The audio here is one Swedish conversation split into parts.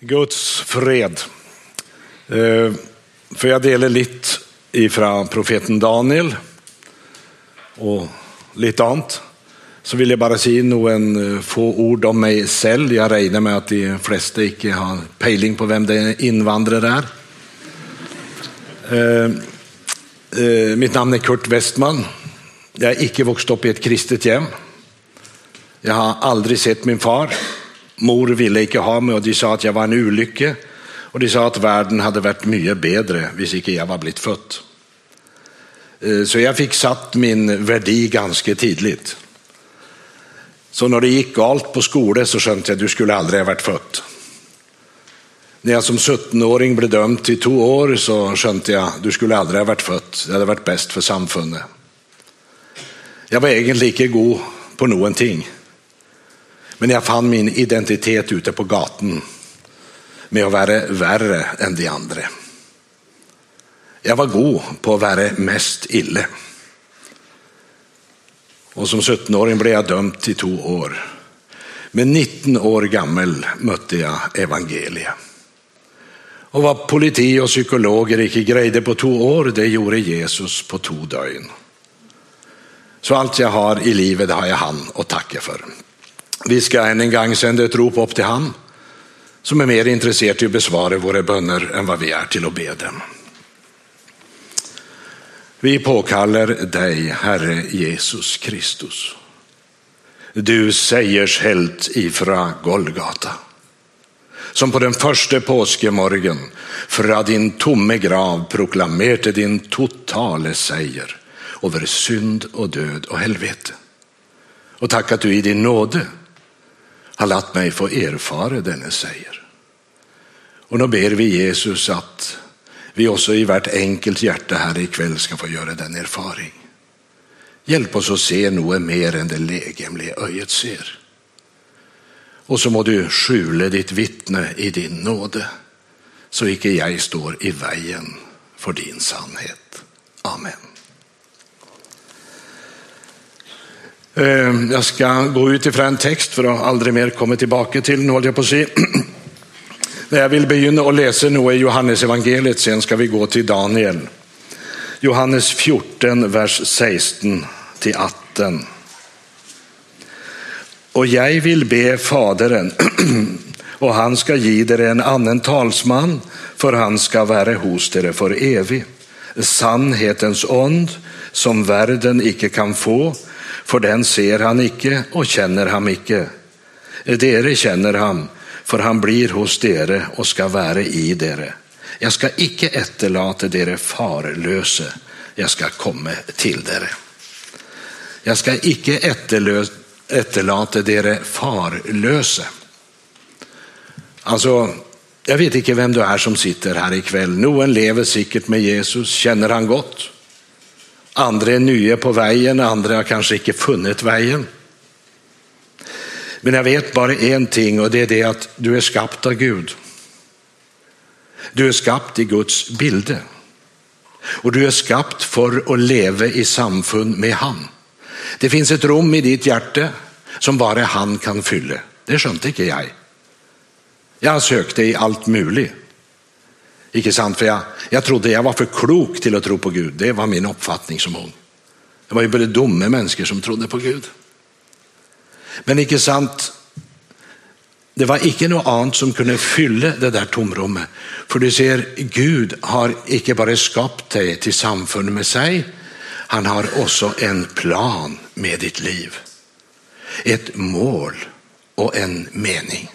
Guds fred. Eh, för jag delar lite ifrån profeten Daniel och lite annat. Så vill jag bara säga några eh, få ord om mig själv. Jag räknar med att de flesta inte har pejling på vem det invandrare är. Eh, mitt namn är Kurt Westman. Jag är inte vuxit upp i ett kristet hem. Jag har aldrig sett min far. Mor ville ikke ha meg, og de sa at jeg var en ulykke. Og de sa at verden hadde vært mye bedre hvis ikke jeg var blitt født. Eh, så jeg fikk satt min verdi ganske tidlig. Så når det gikk galt på skole, så skjønte jeg at du skulle aldri ha vært født. När jag som 17-åring blev dömd till två år, så skönte jag att du skulle aldrig ha varit född. Det hade varit bäst för samfundet. Jag var egentligen inte god på någonting. ting. Men jag fann min identitet ute på gatan med att vara värre än de andra. Jag var god på att vara mest ille. Och Som 17-åring blev jag dömd till två år. Men 19 år gammal mötte jag evangeliet. Och vad politi och psykologer inte grejde på två år, det gjorde Jesus på två dygn. Så allt jag har i livet, har jag han att tacka för. Vi ska än en gång sända ett rop upp till han, som är mer intresserad av att besvara våra bönder än vad vi är till att be dem. Vi påkallar dig, Herre Jesus Kristus. Du sägers helt ifrån Golgata. Som på den första påskemorgen från din tomme grav proklamerade din totale seger över synd och död och helvete. Och tack att du i din nåde har latt mig få erfara denne säger. Och nu ber vi Jesus att vi också i vart enkelt hjärta här i ska få göra den erfaring. Hjälp oss att se något mer än det legemliga öjet ser. Och så må du skjule ditt vittne i din nåde, så icke jag står i vägen för din sannhet. Amen. Eh, jag ska gå ut ifrån en text för att aldrig mer komma tillbaka till den, holdt jag på att si. jag vill begynna å läsa noe i Johannes evangeliet, sen ska vi gå till Daniel. Johannes 14, vers 16 till 18. Och jag vill be Faderen, och han ska ge dig en annan talsman, för han ska vara hos dig för evigt. Sannhetens ond, som världen icke kan få, för den ser han icke och känner ham icke. Dere känner ham, för han blir hos dere och ska vara i dere. Jag ska icke etterlate dere farlöse, jag ska komme till dere. Jag ska icke etterløse etterlate dere farlöse. Alltså, jag vet inte vem du är som sitter här ikväll. kveld. Noen lever säkert med Jesus, Känner han gott? Andre er nye på veien, andre har kanskje ikke funnet veien. Men jeg vet bare én ting, og det er det at du er skapt av Gud. Du er skapt i Guds bilde. och du är skapt för att leva i samfund med Han. Det finns ett rum i ditt hjärta som bara han kan fylla. Det skönte inte jag. Jag sökte i allt möjligt. Icke sant? För jag, jag trodde jag var för klok till att tro på Gud. Det var min uppfattning som ung. Det var ju både dumma människor som trodde på Gud. Men icke sant? Det var icke något annat som kunde fylla det där tomrummet. För du ser, Gud har icke bara skapat dig till samfund med sig. han har också en plan med ditt liv. Ett mål och en mening.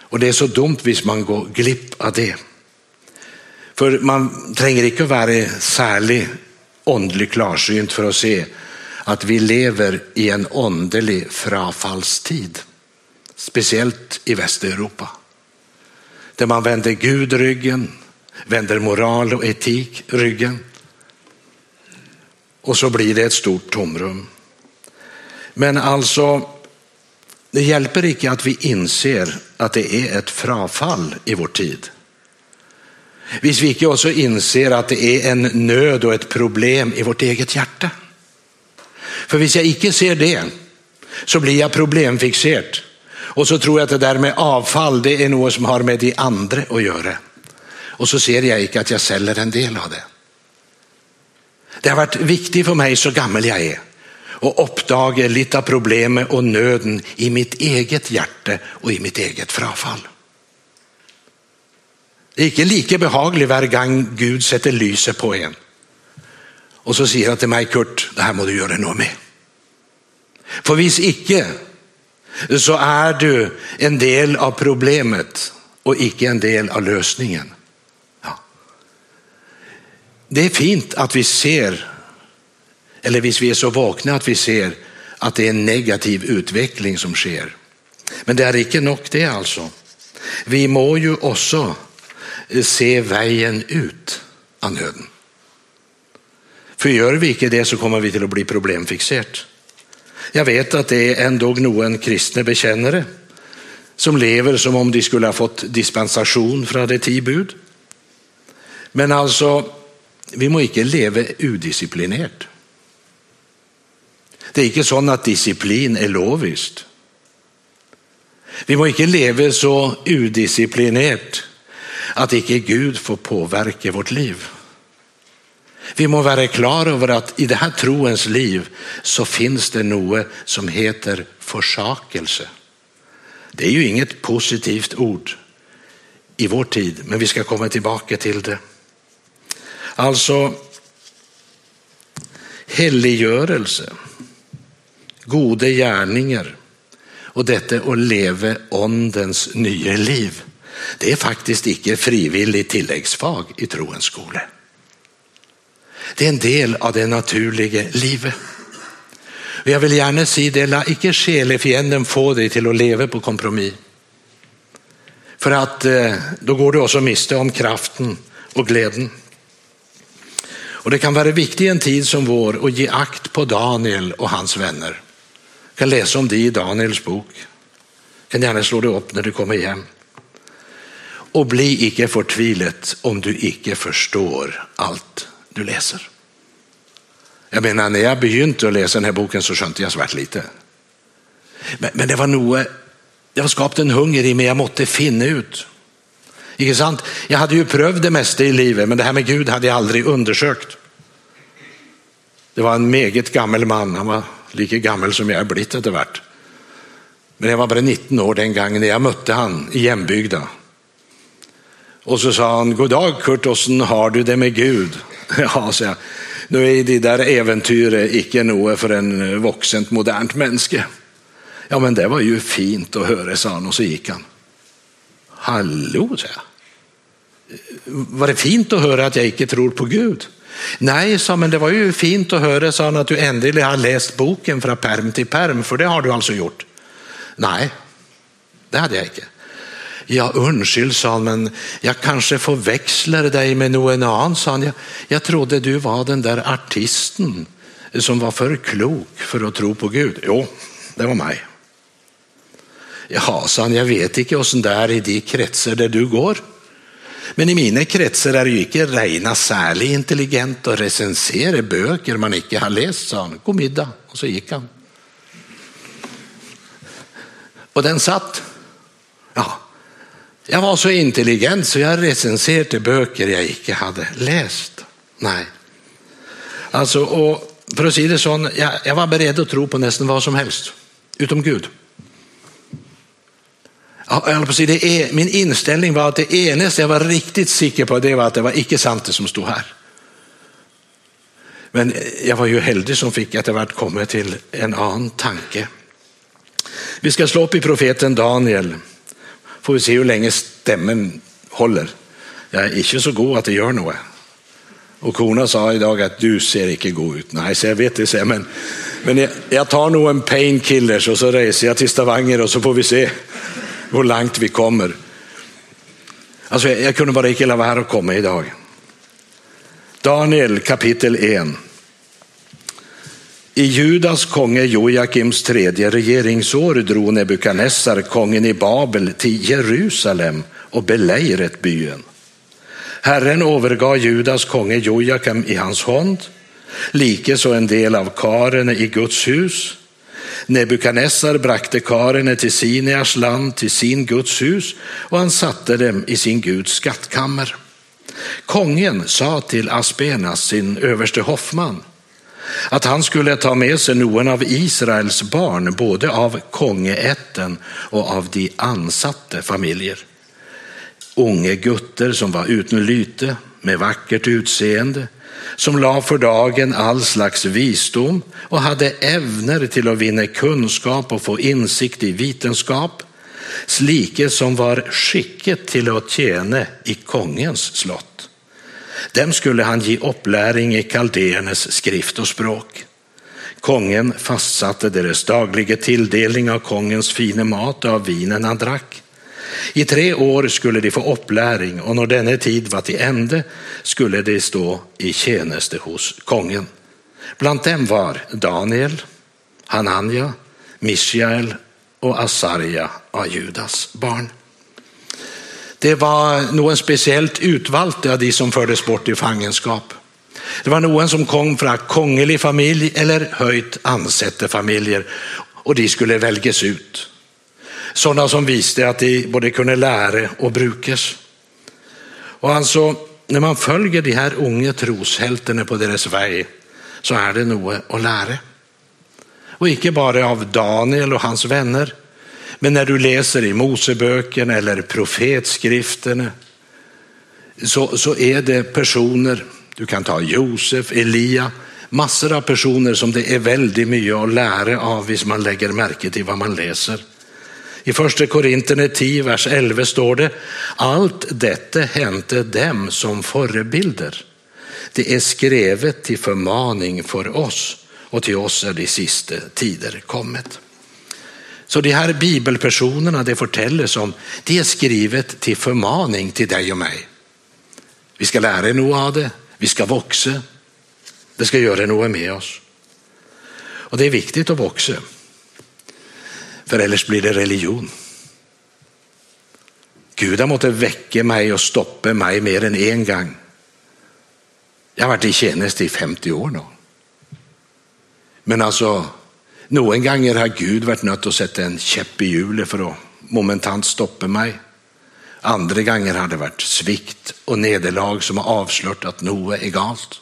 Och det är så dumt hvis man går glipp av det. For man trenger ikke å være særlig åndelig klarsynt for å se at vi lever i en åndelig frafallstid. Spesielt i Vest-Europa. Man vänder Gud ryggen, vänder moral och etik ryggen. Och så blir det ett stort tomrum. Men alltså, det hjälper inte att vi inser att det är ett frafall i vår tid. Hvis vi ikke også inser att det är en nöd och ett problem i vårt eget hjärta. För hvis jag inte ser det, så blir jag problemfixerad Och så tror jag att det där med avfall, det är något som har med de andra att göra. Och så ser jag inte att jag säljer en del av det. Det har varit viktigt för mig så gammal jag är och uppdaga lite av problemet och nöden i mitt eget hjärta och i mitt eget frafall. Det är inte lika behagligt varje gång Gud sätter lyset på en. Och så säger han till mig, Kurt, det här må du göra något med. För vis icke så är du en del av problemet och icke en del av lösningen. Ja. Det är fint att vi ser, eller visst vi är så vakna att vi ser att det är en negativ utveckling som sker. Men det är icke nog det alltså. Vi må ju också se vägen ut av nöden. För gör vi inte det så kommer vi till att bli problemfixert. Jag vet att det är ändå någon kristne bekännare som lever som om de skulle ha fått dispensation från det tio bud. Men alltså, vi må inte leva udisciplinerat. Det är inte så att disciplin är loviskt. Vi må inte leva så udisciplinerat att icke Gud får påverka vårt liv. Vi må vara klara över att i det här troens liv så finns det något som heter försakelse. Det är ju inget positivt ord i vår tid, men vi ska komma tillbaka till det. Alltså, helliggörelse, goda gärningar och detta att leva åndens nya liv. Det är faktiskt icke frivilligt tilläggsfag i troens skola. Det är en del av det naturliga livet. Och jag vill gärna säga det, la icke själefienden få dig till att leva på kompromiss. För att eh, då går du också miste om kraften och glädjen. Och det kan vara viktigt i en tid som vår att ge akt på Daniel och hans vänner. Du kan läsa om det i Daniels bok. Du kan gärna slå det upp när du kommer hem. Och bli icke förtvilet om du icke förstår allt du läser. Jag menar, när jag begynte att läsa den här boken så skönte jag svärt lite. Men, men det var nog, det var skapat en hunger i mig, jag måtte finna ut. Inte sant? Jag hade ju prövat det mesta i livet, men det här med Gud hade jag aldrig undersökt. Det var en meget gammal man, han var lika gammal som jag är blivit vart. Men jag var bara 19 år den gången när jag mötte han i hembygda. Och så sa han, god dag Kurt, och har du det med Gud? Ja, sa jag. Nu är de där äventyret icke något för en eh, vuxent modernt människa. Ja, men det var ju fint att höra, sa han och så gick han. Hallå, sa jag. Eh, var det fint att höra att jag icke tror på Gud? Nej, sa men det var ju fint att höra, sa han, att du äntligen har läst boken från perm till perm, för det har du alltså gjort. Nej, det hade jag inte. Ja, undskyld, sa han, men jag kanske förväxlar dig med någon annan, sa han. Jag, jag trodde du var den där artisten som var för klok för att tro på Gud. Jo, det var mig. Ja, sa han, jag vet inte hur det är i de kretsar där du går. Men i mina kretsar är det ju inte rena särskilt intelligent att recensera böcker man inte har läst, sa han. God middag, och så gick han. Och den satt. Ja, jag var så intelligent så jag recenserade böcker jag icke hade läst. Nej. Alltså, och för att säga det så, jag, jag var beredd att tro på nästan vad som helst, utom Gud. Det är, min inställning var att det enaste jag var riktigt säker på det var att det var icke sant det som stod här. Men jag var ju heldig som fick att det vart komma till en annan tanke. Vi ska slå upp i profeten Daniel får vi se hur länge stämmen håller. Jag är inte så god att det gör något. Och korna sa idag att du ser inte god ut. Nej, så jag vet det, så men, men jag, jag tar nog en painkillers och så reser jag till Stavanger och så får vi se hur långt vi kommer. Alltså, jag, jag kunde bara inte låta vara att komma idag. Daniel kapitel 1. I Judas konge Joakims tredje regeringsår drog Nebukadnessar, kungen i Babel, till Jerusalem och belägret byen. Herren övergav Judas konge Jojakim i hans hand, likaså en del av karene i Guds hus. Nebukadnessar brakte karene till Sinears land, till sin Guds hus, och han satte dem i sin Guds skattkammer. Kongen sa till Aspenas, sin överste hoffman, att han skulle ta med sig någon av Israels barn, både av kongeätten och av de ansatte familjer. Unge gutter som var utan lyte, med vackert utseende, som la för dagen all slags visdom och hade ävner till att vinna kunskap och få insikt i vetenskap, slike som var skicket till att tjäna i kongens slott. Dem skulle han ge uppläring i kaldéernas skrift och språk. Kongen fastsatte deras dagliga tilldelning av kongens fina mat och av vinen han drack. I tre år skulle de få uppläring och när denna tid var till ände skulle de stå i tjänste hos kongen. Bland dem var Daniel, Hananja, Mishael och Asarja av Judas barn. Det var någon speciellt utvalda av de som fördes bort i fangenskap. Det var någon som kom från kongelig familj eller höjt ansette familjer och de skulle väljas ut. Sådana som visste att de både kunde lära och brukas. Och alltså, när man följer de här unga troshältarna på deras väg så är det något att lära. Och inte bara av Daniel och hans vänner, men när du läser i Moseböckerna eller profetskrifterna så, så är det personer, du kan ta Josef, Elia, massor av personer som det är väldigt mycket att lära av om man lägger märke till vad man läser. I första Korinterne 10, vers 11 står det, allt detta hände dem som förebilder. Det är skrivet till förmaning för oss och till oss är de sista tider kommit. Så de här bibelpersonerna det berättas om, det är skrivet till förmaning till dig och mig. Vi ska lära något av det, vi ska växa, det ska göra något med oss. Och det är viktigt att växa. För ellers blir det religion. Gud har måttet väcka mig och stoppa mig mer än en gång. Jag har varit i tjänst i 50 år nu. Men alltså, någon gång har Gud varit nödt att sätta en käpp i hjulet för att momentant stoppa mig. Andra gånger har det varit svikt och nederlag som har avslöjat att något är galt.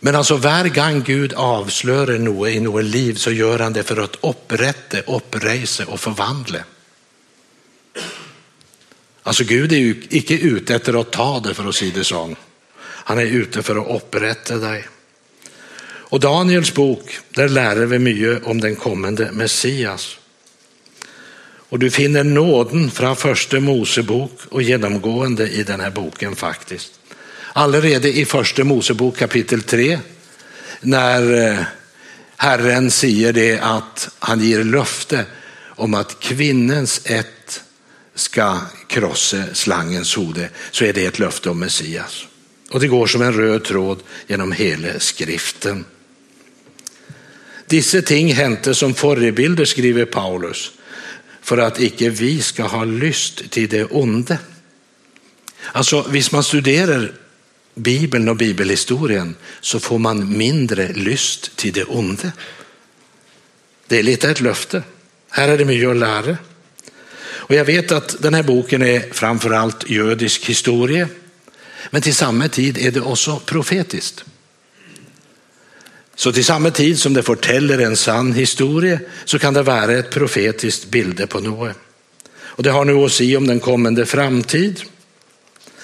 Men alltså varje gång Gud avslöjar något i något liv så gör han det för att upprätta, uppresa och förvandla. Alltså Gud är ju icke ute efter att ta det för att säga det så. Han är ute för att upprätta dig. Och Daniels bok, där lär vi mycket om den kommande Messias. Och du finner nåden från första Mosebok och genomgående i den här boken faktiskt. Allerede i första Mosebok kapitel 3 när eh, Herren säger det att han ger löfte om att kvinnans ett ska krossa slangens hode så är det ett löfte om Messias. Och det går som en röd tråd genom hela skriften. Dessa ting hände som förebilder skriver Paulus för att icke vi ska ha lyst till det onde. Alltså, hvis man studerar Bibeln och bibelhistorien så får man mindre lyst till det onde. Det är lite ett löfte. Här är det mycket att lära. Och jag vet att den här boken är framförallt judisk historia, men till samma tid är det också profetiskt. Så till samma tid som det förtäller en sann historia så kan det vara ett profetiskt bilde på Noe. Och det har nu att säga om den kommande framtid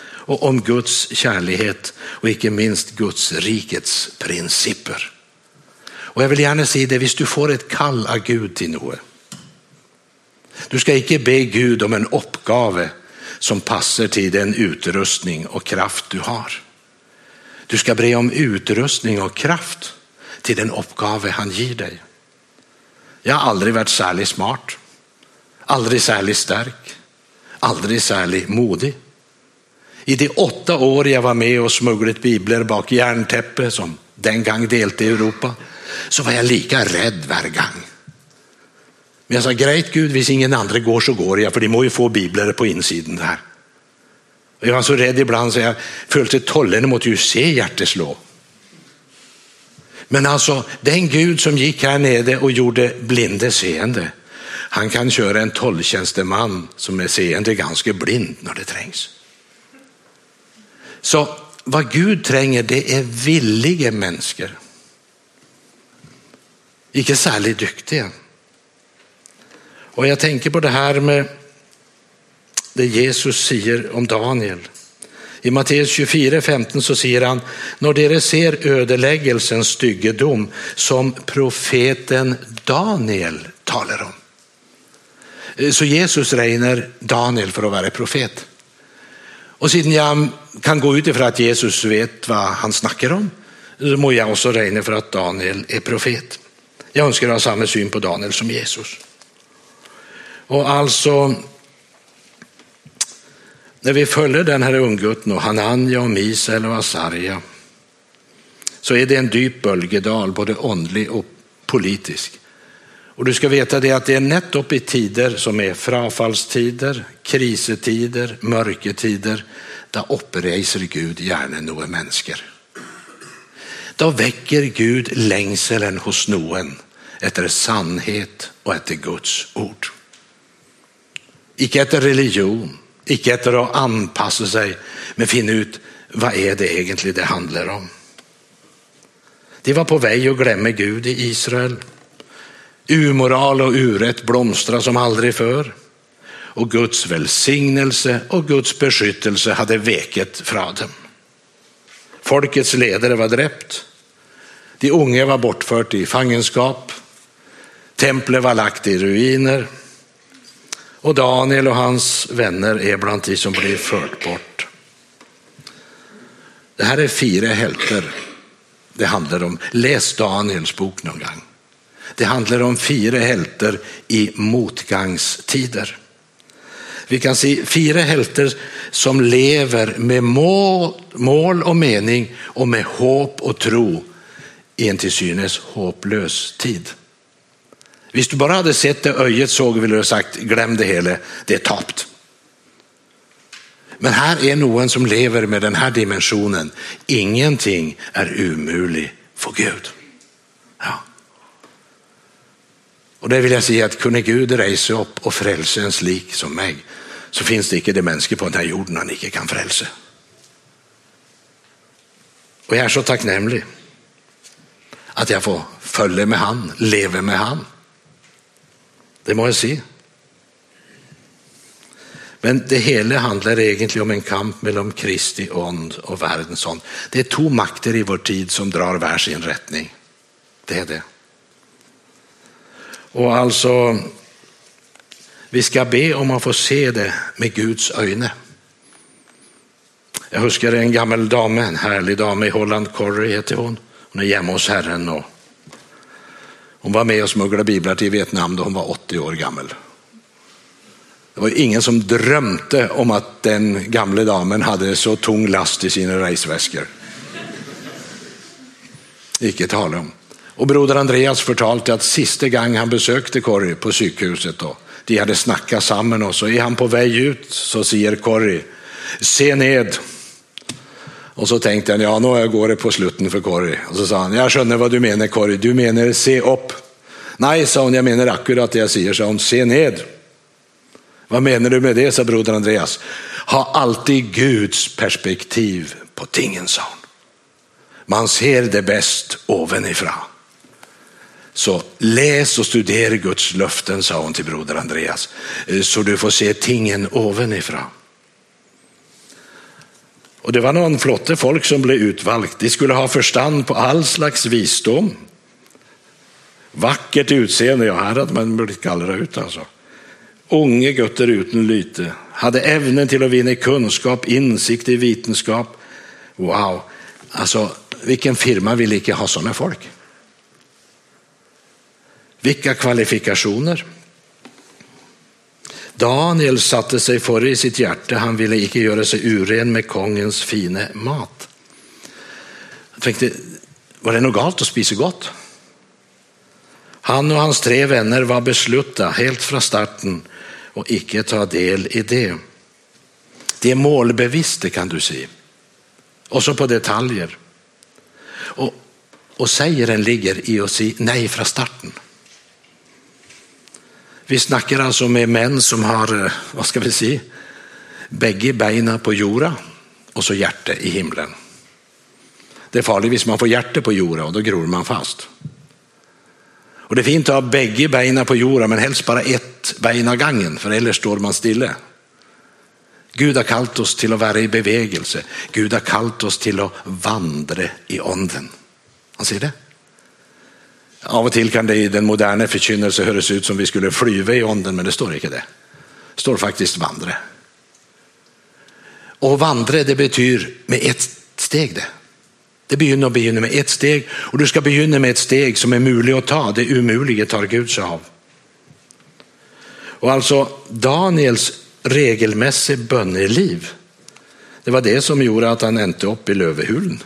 och om Guds kärlighet och icke minst Guds rikets principer. Och jag vill gärna säga det, Visst, du får ett kall av Gud till Noe. Du ska icke be Gud om en uppgave som passar till den utrustning och kraft du har. Du ska be om utrustning och kraft till den uppgave han ger dig. Jag har aldrig varit särskilt smart, aldrig särskilt stark, aldrig särskilt modig. I de åtta år jag var med och smugglade bibler bak järntäppe som den gång delte i Europa så var jag lika rädd varje gång. Men jag sa, grejt Gud, hvis ingen andra går så går jag, för de må ju få bibler på insidan där. Jag var så rädd ibland så jag följde tollen mot ju se hjärtat slå. Men alltså den Gud som gick här nere och gjorde blinde seende, han kan köra en tolltjänsteman som är seende ganska blind när det trängs. Så vad Gud tränger det är villiga människor. Icke särskilt duktiga. Och jag tänker på det här med det Jesus säger om Daniel. I Matteus 24, 15 så säger han, när dere ser ödeläggelsens styggedom som profeten Daniel talar om. Eh, så Jesus regner Daniel för att vara profet. Och sedan jag kan gå ut ifrån att Jesus vet vad han snackar om, så må jag också räkna för att Daniel är profet. Jag önskar ha samma syn på Daniel som Jesus. Och alltså, när vi följer den här unggutten och Hananja och Misael och Asarja så är det en dyp bölgedal, både åndlig och politisk. Och du ska veta det att det är nettopp i tider som är frafallstider, krisetider, mörketider, där uppreser Gud gärna några människor. Då väcker Gud längseln hos någon efter sannhet och efter Guds ord. Icke efter religion, icke efter att anpassa sig, men finna ut vad är det egentligen det handlar om. De var på väg att glömma Gud i Israel. Umoral och urätt blomstra som aldrig förr. Och Guds välsignelse och Guds beskyttelse hade veket från dem. Folkets ledare var dräpt. De unga var bortfört i fangenskap. Templet var lagt i ruiner. Och Daniel och hans vänner är bland de som blir fört bort. Det här är fyra hjältar det handlar om. Läs Daniels bok någon gång. Det handlar om fyra hjältar i motgångstider. Vi kan se fyra hjältar som lever med mål och mening och med hopp och tro i en till synes hopplös tid. Hvis du bara hade sett det öjet såg ville du sagt glöm det hela, det är tapt. Men här är någon som lever med den här dimensionen. Ingenting är omöjligt för Gud. Ja. Och det vill jag säga att kunde Gud resa upp och frälsa en slik som mig så finns det icke det människa på den här jorden han icke kan frälsa. Och jag är så tacknämlig att jag får följa med han, leva med han. Det må jag si. Men det hela handlar egentligen om en kamp mellan Kristi ånd och världens ånd. Det är två makter i vår tid som drar hver sin retning. Det är det. Och alltså, vi ska be om att få se det med Guds øyne. Jag husker en gammal dam, en härlig dam i Holland, Corrie heter hon. Hon är hemma hos Herren nå hon var med och smugglade biblar till Vietnam då hon var 80 år gammal. Det var ingen som drömde om att den gamle damen hade så tung last i sina resväskor. Icke tala om. Och broder Andreas förtalte att sista gången han besökte Corrie på sjukhuset då, de hade snackat samman och så är han på väg ut så säger Corrie, se ned. Och så tänkte han, ja nu går det på slutten för Corrie. Och så sa han, jag skönner vad du menar Corrie, du menar se upp. Nej, sa hon, jag menar akkurat det jag säger, sa hon, se ned. Vad menar du med det, sa broder Andreas. Ha alltid Guds perspektiv på tingen, sa hon. Man ser det bäst ovanifrån. Så läs och studera Guds löften, sa hon till broder Andreas, så du får se tingen ovanifrån. Och det var någon flotte folk som blev utvalt. De skulle ha förstånd på all slags visdom. Vackert utseende, ja här hade man blivit gallra ut alltså. Unge gutter utan lyte, hade ämnen till att vinna kunskap, insikt i vetenskap. Wow, alltså vilken firma vill inte ha sådana folk? Vilka kvalifikationer? Daniel satte sig före i sitt hjärta, han ville icke göra sig uren med kongens fina mat. Jag tänkte, var det något galt att spisa gott? Han och hans tre vänner var beslutna helt från starten och icke ta del i det. Det är målbevisste kan du se. Och så på detaljer. Och, Och sägeren ligger i att säga nej från starten. Vi snackar alltså med män som har, eh, vad ska vi säga, bägge benen på jorda och så hjärta i himlen. Det är farligt hvis man får hjärta på jorda och då gror man fast. Och det är fint att ha bägge benen på jorden men helst bara ett ben av gången för eller står man stille. Gud har kallat oss till att vara i bevegelse. Gud har kallat oss till att vandra i onden. Han ser det? Av och till kan det i den moderna förkynnelsen höras ut som vi skulle flyva i ånden, men det står inte det. Det står faktiskt vandra. Och vandra det betyder med ett steg det. Det begynner och begynner med ett steg och du ska begynna med ett steg som är möjligt att ta. Det omöjliga tar Gud sig av. Och alltså Daniels regelmässiga böneliv, det var det som gjorde att han inte upp i lövhulen.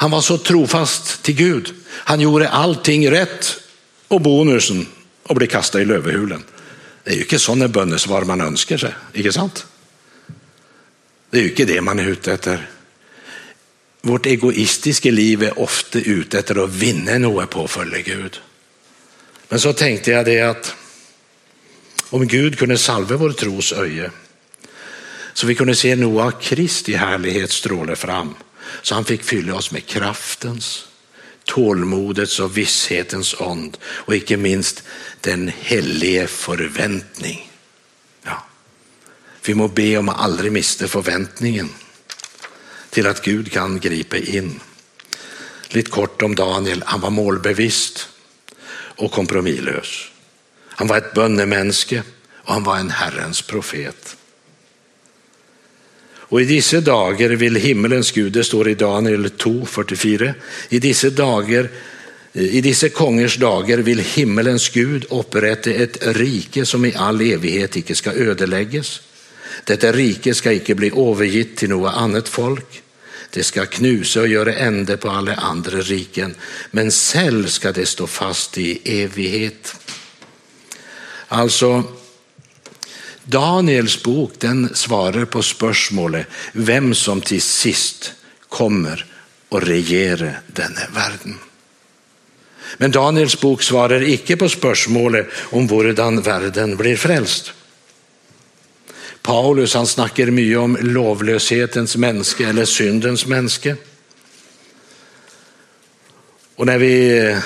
Han var så trofast till Gud. Han gjorde allting rätt och bonusen och blev kastad i lövhulen. Det är ju inte sådana bönesvar man önskar sig, inte sant? Det är ju inte det man är ute efter. Vårt egoistiska liv är ofta ute efter att vinna något på att följa Gud. Men så tänkte jag det att om Gud kunde salva vår tros öje så vi kunde se Noa Kristi härlighet stråla fram så han fick fylla oss med kraftens, tålmodets och visshetens ond och icke minst den helige förväntning. Ja. Vi må be om att aldrig mista förväntningen till att Gud kan gripa in. Lite kort om Daniel, han var målbevisst och kompromisslös. Han var ett bönnemänske och han var en Herrens profet. Och i dessa dagar vill himmelens Gud, det står i Daniel 2, 44, i dessa dagar eh, i dessa kongers dagar vill himmelens Gud upprätta ett rike som i all evighet icke ska ödeläggas. Detta rike ska icke bli övergitt till något annat folk. Det ska knusa och göra ände på alla andra riken, men själv ska det stå fast i evighet. Alltså, Daniels bok den svarar på spörsmålet vem som till sist kommer och regera denna världen. Men Daniels bok svarar icke på spörsmålet om hurdan världen blir frälst. Paulus han snackar mycket om lovlöshetens mänske eller syndens mänske. Och när vi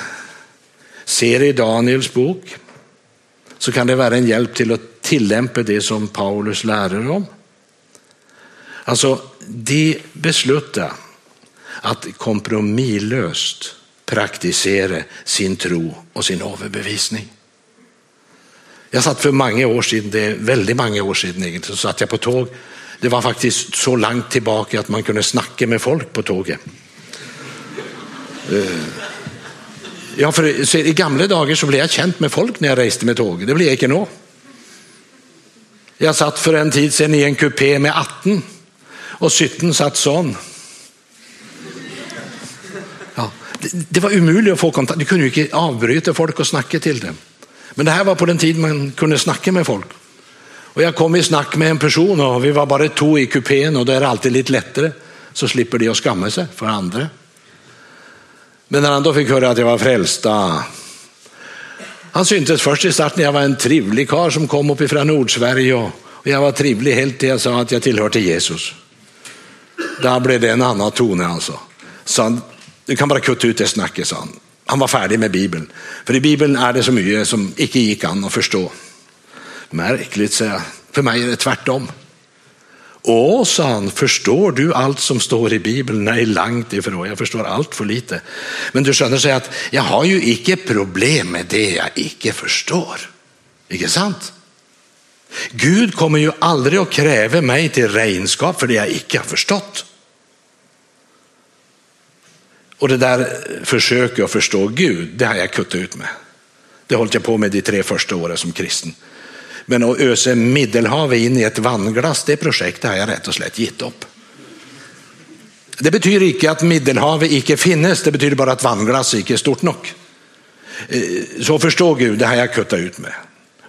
ser i Daniels bok så kan det vara en hjälp till att tillämpa det som Paulus lär om. Alltså, de beslutade att kompromisslöst praktisera sin tro och sin överbevisning. Jag satt för många år sedan, det är väldigt många år sedan egentligen, så satt jag på tåg. Det var faktiskt så långt tillbaka att man kunde snacka med folk på tåget. Eh, ja, för i gamla dagar så blev jag känt med folk när jag reste med tåg. Det blev jag inte nu. Jag satt för en tid sedan i en kupé med 18 och 17 satt sån. Ja, det, det var omöjligt att få kontakt. Du kunde ju inte avbryta folk och snacka till dem. Men det här var på den tid man kunde snacka med folk. Och jag kom i snack med en person och vi var bara två i kupén och då är det alltid lite lättare. Så slipper de att skamma sig för andra. Men när han då fick höra att jag var frälst, han syntes först i starten, jag var en trevlig karl som kom uppifrån Nordsverige och, jag var trevlig helt till jag sa att jag tillhörde Jesus. Där blev det en annan ton alltså. Så han, du kan bara kutta ut det snacket, sa han. Han var färdig med Bibeln. För i Bibeln är det så mycket som inte gick an att förstå. Märkligt, säger jag. För mig är det tvärtom. Åh, sa han, förstår du allt som står i Bibeln? Nej, långt ifrån. Jag förstår allt för lite. Men du skönner sig att jag har ju icke problem med det jag icke förstår. Icke sant? Gud kommer ju aldrig att kräva mig till regnskap för det jag icke har förstått. Och det där försöker att förstå Gud, det har jag kuttat ut med. Det har jag på med de tre första åren som kristen. Men att ösa Middelhavet in i ett vannglass, det projektet har jag rätt och slätt gett upp. Det betyder inte att Middelhavet icke finnes, det betyder bara att vannglass icke är stort nog. Eh, så förstå Gud, det har jag kuttat ut med.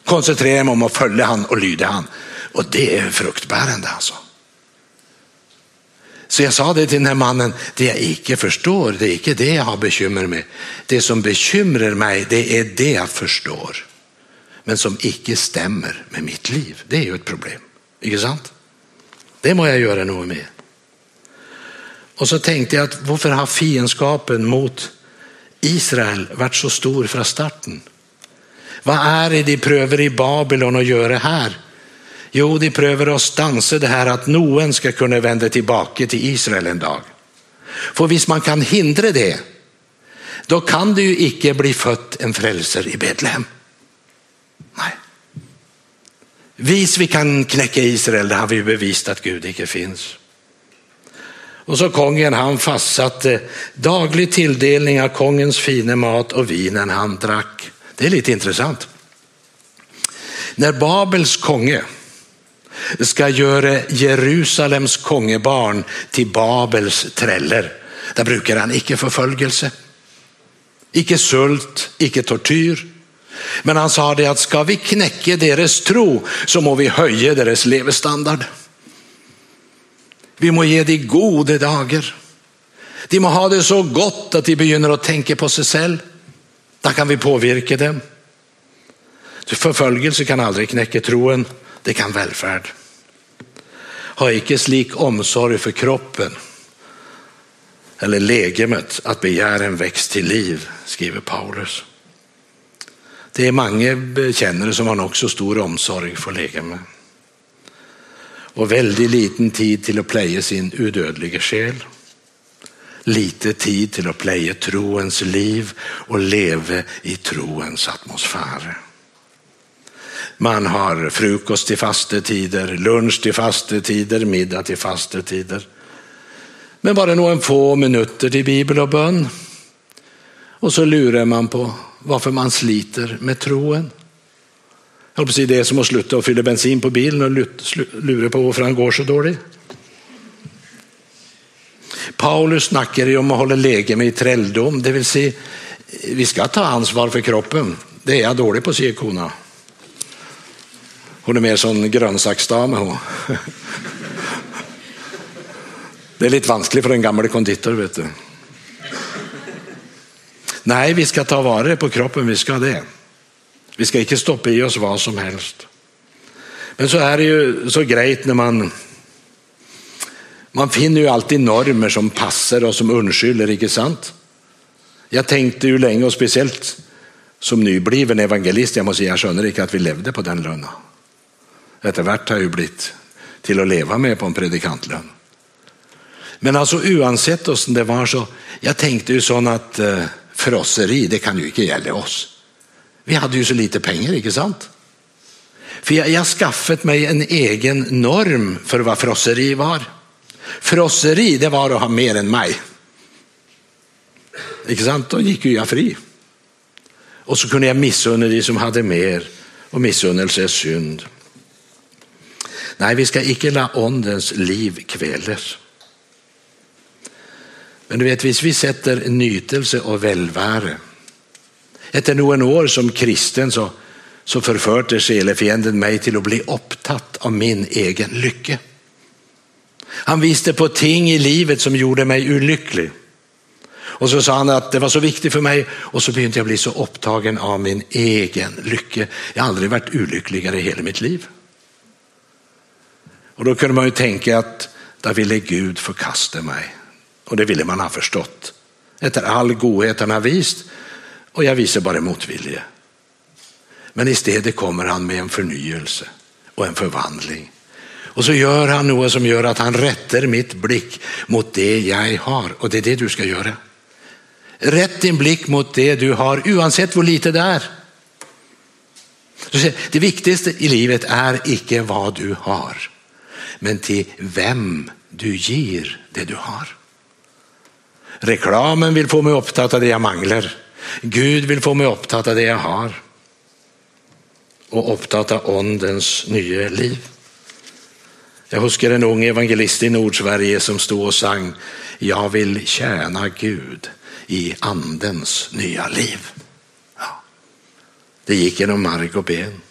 Koncentrera mig om att följa han och lyda han. Och det är fruktbärande alltså. Så jag sa det till den här mannen, det jag icke förstår, det är icke det jag har bekymmer med. Det som bekymrar mig, det är det jag förstår. Men som icke stämmer med mitt liv. Det är ju ett problem, inte sant? Det må jag göra något med. Och så tänkte jag att varför har fiendskapen mot Israel varit så stor från starten? Vad är det de prövar i Babylon att göra här? Jo, de prövar att stansa det här att Noen ska kunna vända tillbaka till Israel en dag. För visst man kan hindra det, då kan det ju icke bli fött en frälsare i Betlehem. Nej. Vis vi kan knäcka Israel, det har vi bevisat att Gud icke finns. Och så kungen han fastsatte daglig tilldelning av kongens fina mat och vinen han drack. Det är lite intressant. När Babels konge ska göra Jerusalems kongebarn till Babels träller, där brukar han icke förföljelse, icke sult, icke tortyr. Men han sa det att ska vi knäcka deras tro så må vi höja deras levestandard. Vi må ge dem goda dagar. De må ha det så gott att de begynner att tänka på sig själv. Då kan vi påverka dem. Förföljelse kan aldrig knäcka troen, det kan välfärd. Ha icke slik omsorg för kroppen eller legemet att begären växt till liv, skriver Paulus. Det är många bekännare som har också stor omsorg för legemet och väldigt liten tid till att pleje sin udödliga själ. Lite tid till att pleje troens liv och leve i troens atmosfär. Man har frukost till fastetider, lunch till fastetider, middag till fastetider. Men bara några få minuter till bibel och bön. Och så lurar man på varför man sliter med troen. Jag hoppas det är som att sluta och fylla bensin på bilen och lura på varför han går så dåligt. Paulus snackar ju om att hålla läge med i trälldom, det vill säga vi ska ta ansvar för kroppen. Det är jag dålig på, säger kona. Hon är mer som grönsaksdame hon. Det är lite vanskligt för en gammal konditor, vet du. Nej, vi ska ta vara på kroppen, vi ska det. Vi ska inte stoppa i oss vad som helst. Men så är det ju så grejt när man man finner ju alltid normer som passar och som undskyller, inte sant? Jag tänkte ju länge och speciellt som nybliven evangelist, jag måste säga, jag skönner inte att vi levde på den lönen. Eftervärt har ju blivit till att leva med på en predikantlön. Men alltså oavsett oss det var så, jag tänkte ju sån att eh, frosseri, det kan ju inte gälla oss. Vi hade ju så lite pengar, inte sant? För jag jag skaffat mig en egen norm för vad frosseri var. Frosseri, det var att ha mer än mig. Inte sant? Då gick ju jag fri. Och så kunde jag missunna de som hade mer och missunnelse är synd. Nej, vi ska inte låta åndens liv kvälas. Men du vet, hvis vi sätter nytelse och välväre efter några år som kristen så, så förförde själefienden mig till att bli upptatt av min egen lycka. Han visste på ting i livet som gjorde mig olycklig. Och så sa han att det var så viktigt för mig och så började jag bli så upptagen av min egen lycka. Jag har aldrig varit olyckligare i hela mitt liv. Och då kunde man ju tänka att där ville Gud förkasta mig. Och det ville man ha förstått. Efter all godhet han har visat och jag visar bara motvilja. Men istället kommer han med en förnyelse och en förvandling. Och så gör han något som gör att han rättar mitt blick mot det jag har och det är det du ska göra. Rätt din blick mot det du har oavsett hur lite det är. Det viktigaste i livet är icke vad du har, men till vem du ger det du har. Reklamen vill få mig upptatt av det jag manglar. Gud vill få mig upptatt av det jag har och upptatt av åndens nya liv. Jag huskar en ung evangelist i Nordsverige som stod och sang Jag vill tjäna Gud i andens nya liv. Ja. Det gick genom mark och ben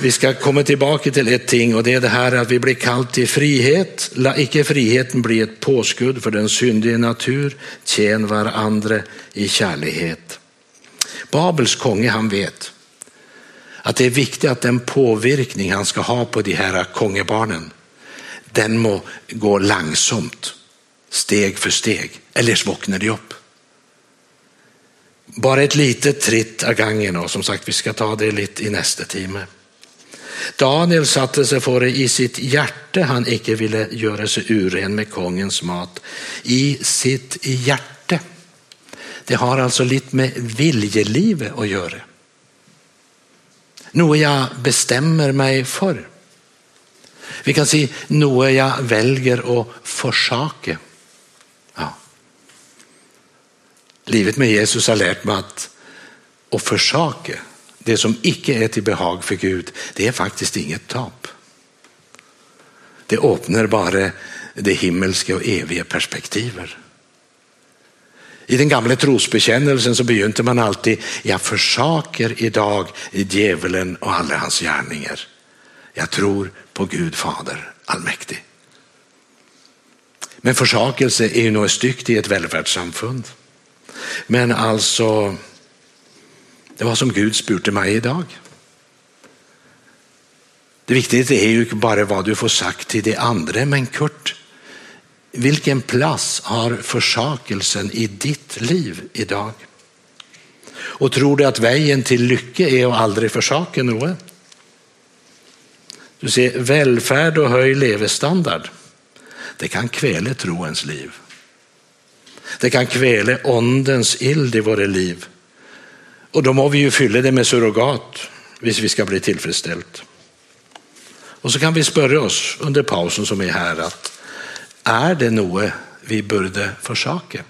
vi ska komma tillbaka till ett ting och det är det här att vi blir kallt till frihet. La icke friheten bli ett påskudd för den syndiga natur, tjän varandra i kärlighet. Babels konge han vet att det är viktigt att den påverkning han ska ha på de här kongebarnen, den må gå långsamt, steg för steg, eller vaknar de upp. Bara ett litet tritt av gången och som sagt vi ska ta det lite i nästa timme. Daniel satte sig för i sitt hjärta han icke ville göra sig uren med kongens mat. I sitt hjärta. Det har alltså lite med viljelivet att göra. Något jag bestämmer mig för. Vi kan säga något jag väljer att försaka. Ja. Livet med Jesus har lärt mig att, att försaka det som icke är till behag för Gud, det är faktiskt inget tap. Det öppnar bara det himmelska och eviga perspektiver. I den gamla trosbekännelsen så begynte man alltid, jag försaker idag djävulen och alla hans gärningar. Jag tror på Gud fader allmäktig. Men försakelse är ju något styggt i ett välfärdssamfund. Men alltså, det var som Gud spurte mig idag. Det viktiga är ju bara vad du får sagt till de andra, men Kurt, vilken plats har försakelsen i ditt liv idag? Och tror du att vägen till lycka är att aldrig försaka något? Du ser, välfärd och höjd levestandard, det kan kväla troens liv. Det kan kväla åndens ild i våra liv. Och då må vi ju fylla det med surrogat, hvis vi ska bli tillfredsställt. Och så kan vi spöra oss under pausen som är här att är det något vi borde försaka?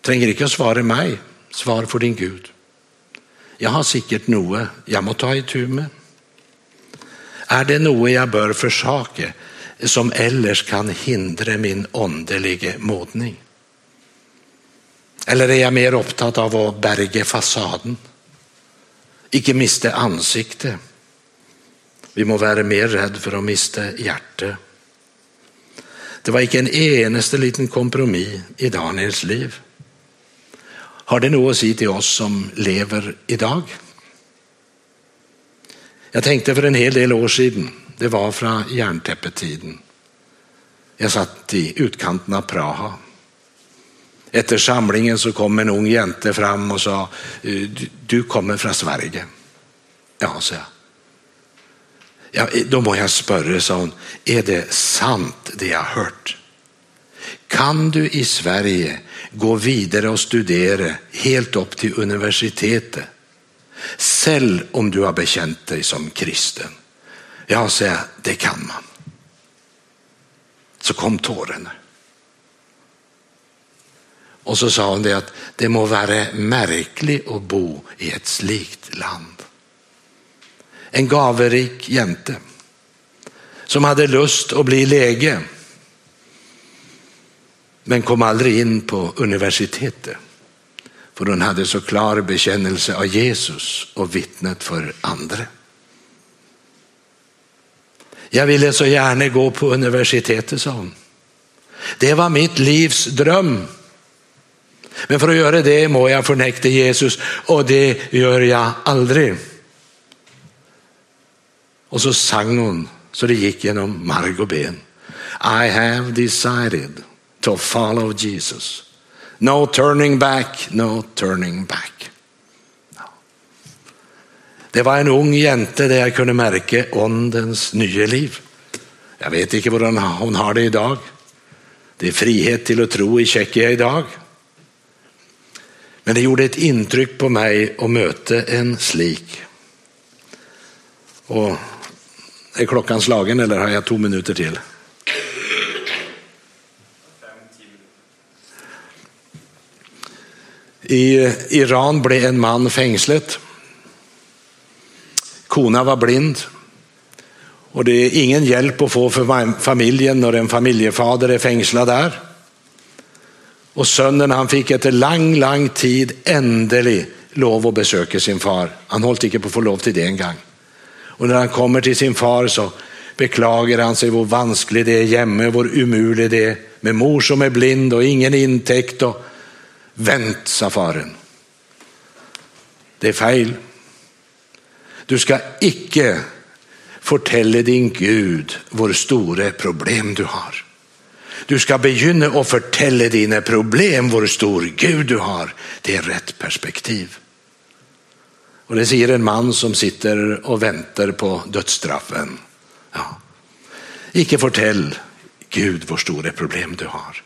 Tränger inte att svara mig, svar för din Gud. Jag har säkert något jag må ta itu med. Är det något jag bör försaka som ellers kan hindra min åndeliga modning? Eller är jag mer upptagen av att berge fasaden? Icke miste ansikte. Vi må vara mer rädd för att miste hjärta. Det var icke en eneste liten kompromiss i Daniels liv. Har det något att säga till oss som lever idag? Jag tänkte för en hel del år sedan, det var från järntäppetiden. Jag satt i utkanten av Praha efter samlingen så kom en ung jente fram och sa, eh, du kommer från Sverige. Ja, sa jag. Ja, eh, då må jag spöra, sa hon, är det sant det jag har hört? Kan du i Sverige gå vidare och studera helt upp till universitetet? Säll om du har bekänt dig som kristen. Ja, sa jag, det kan man. Så kom tårarna. Och så sa hon det att det må vara märkligt att bo i ett slikt land. En gaverik jente som hade lust att bli läge men kom aldrig in på universitetet för hon hade så klar bekännelse av Jesus och vittnet för andra. Jag ville så gärna gå på universitetet, sa hon. Det var mitt livs dröm. Men för att göra det må jag förnekta Jesus och det gör jag aldrig. Och så sang hon så det gick genom marg och ben. I have decided to follow Jesus. No turning back, no turning back. Det var en ung jente där jag kunde märka åndens nya liv. Jag vet inte hur hon har det idag. Det är frihet till att tro i Tjeckien idag. Men det gjorde ett intryck på mig att möta en slik. Och är klockan slagen eller har jag två minuter till? I Iran blev en man fängslet. Kona var blind. Och det är ingen hjälp att få för familjen när en familjefader är fängslad där. Och sönnen han fick efter lang lang tid ändelig lov att besöka sin far. Han hållit inte på att få lov till det en gång. Och när han kommer till sin far så beklagar han sig hur vansklig det är hemma, hur umulig det är med mor som är blind och ingen intäkt. Och... Vänt, sa faren. Det är fel. Du ska icke fortälla din Gud vår stora problem du har. Du ska begynna att förtälla dina problem, vår stor Gud du har. Det är rätt perspektiv. Och det säger en man som sitter och väntar på dödsstraffen. Ja. Icke fortäll Gud vår stora problem du har.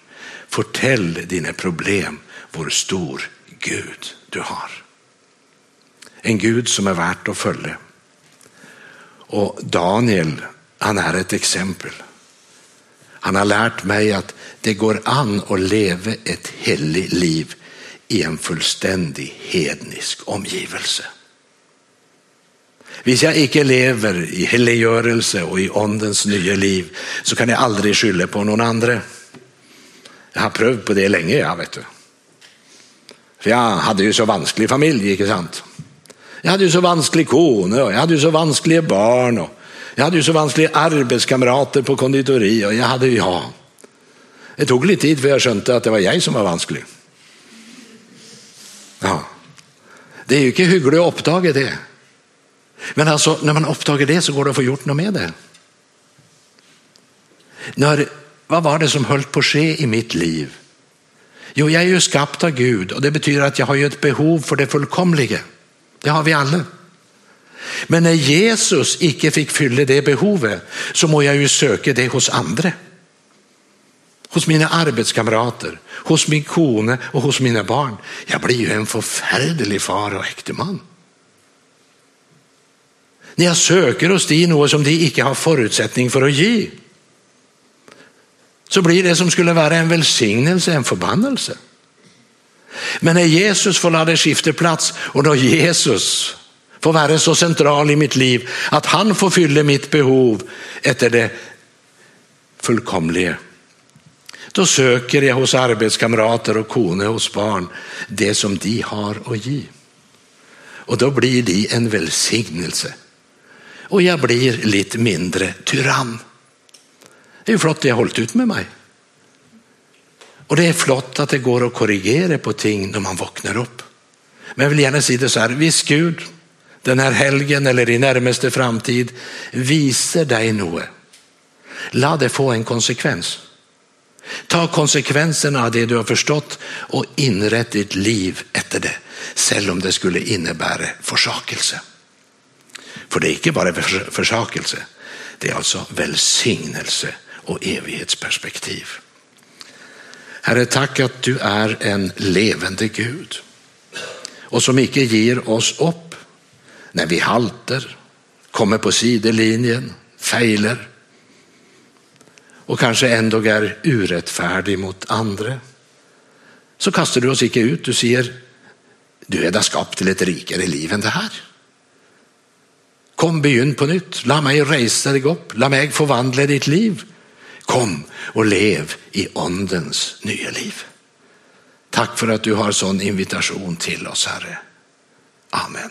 Fortäll dina problem, vår stor Gud du har. En Gud som är värt att följa. Och Daniel, han är ett exempel. Han har lärt mig att det går an att leva ett heligt liv i en fullständig hednisk omgivelse. Om jag icke lever i heliggörelse och i ondens nya liv så kan jag aldrig skylla på någon annan. Jag har prövat på det länge, jag vet du. För jag hade ju så vansklig familj, inte sant? Jag hade ju så vansklig kone och jag hade ju så vanskliga barn och jag hade ju så vanskliga arbetskamrater på konditori och jag hade ju, ja. Det tog lite tid för jag skönte att det var jag som var vansklig. Ja. Det är ju inte hyggligt att uppdaga det. Men alltså, när man uppdagar det så går det att få gjort något med det. När, vad var det som höll på att ske i mitt liv? Jo, jag är ju skapt av Gud och det betyder att jag har ju ett behov för det fullkomliga. Det har vi alla. Men när Jesus icke fick fylla det behovet så må jag ju söka det hos andra. Hos mina arbetskamrater, hos min kone och hos mina barn. Jag blir ju en förfärlig far och äkteman. När jag söker hos de något som de icke har förutsättning för att ge så blir det som skulle vara en välsignelse en förbannelse. Men när Jesus får lade skifta plats och då Jesus får vara så central i mitt liv att han får fylla mitt behov efter det fullkomliga. Då söker jag hos arbetskamrater och kone hos barn det som de har att ge. Och då blir de en välsignelse. Och jag blir lite mindre tyrann. Det är flott att jag har hållit ut med mig. Och det är flott att det går att korrigera på ting när man vaknar upp. Men jag vill gärna säga det så här, visst Gud, den här helgen eller i närmaste framtid visar dig något. Låt det få en konsekvens. Ta konsekvenserna av det du har förstått och inrätt ditt liv efter det, även om det skulle innebära försakelse. För det är inte bara försakelse, det är alltså välsignelse och evighetsperspektiv. Herre, tack att du är en levande Gud och som icke ger oss upp när vi halter, kommer på sidelinjen, fejler och kanske ändå är urättfärdig mot andra. Så kastar du oss icke ut, du säger du är där skapt till ett rikare liv än det här. Kom, begynn på nytt. La mig resa dig upp. La mig förvandla ditt liv. Kom och lev i andens nya liv. Tack för att du har sån invitation till oss, Herre. Amen.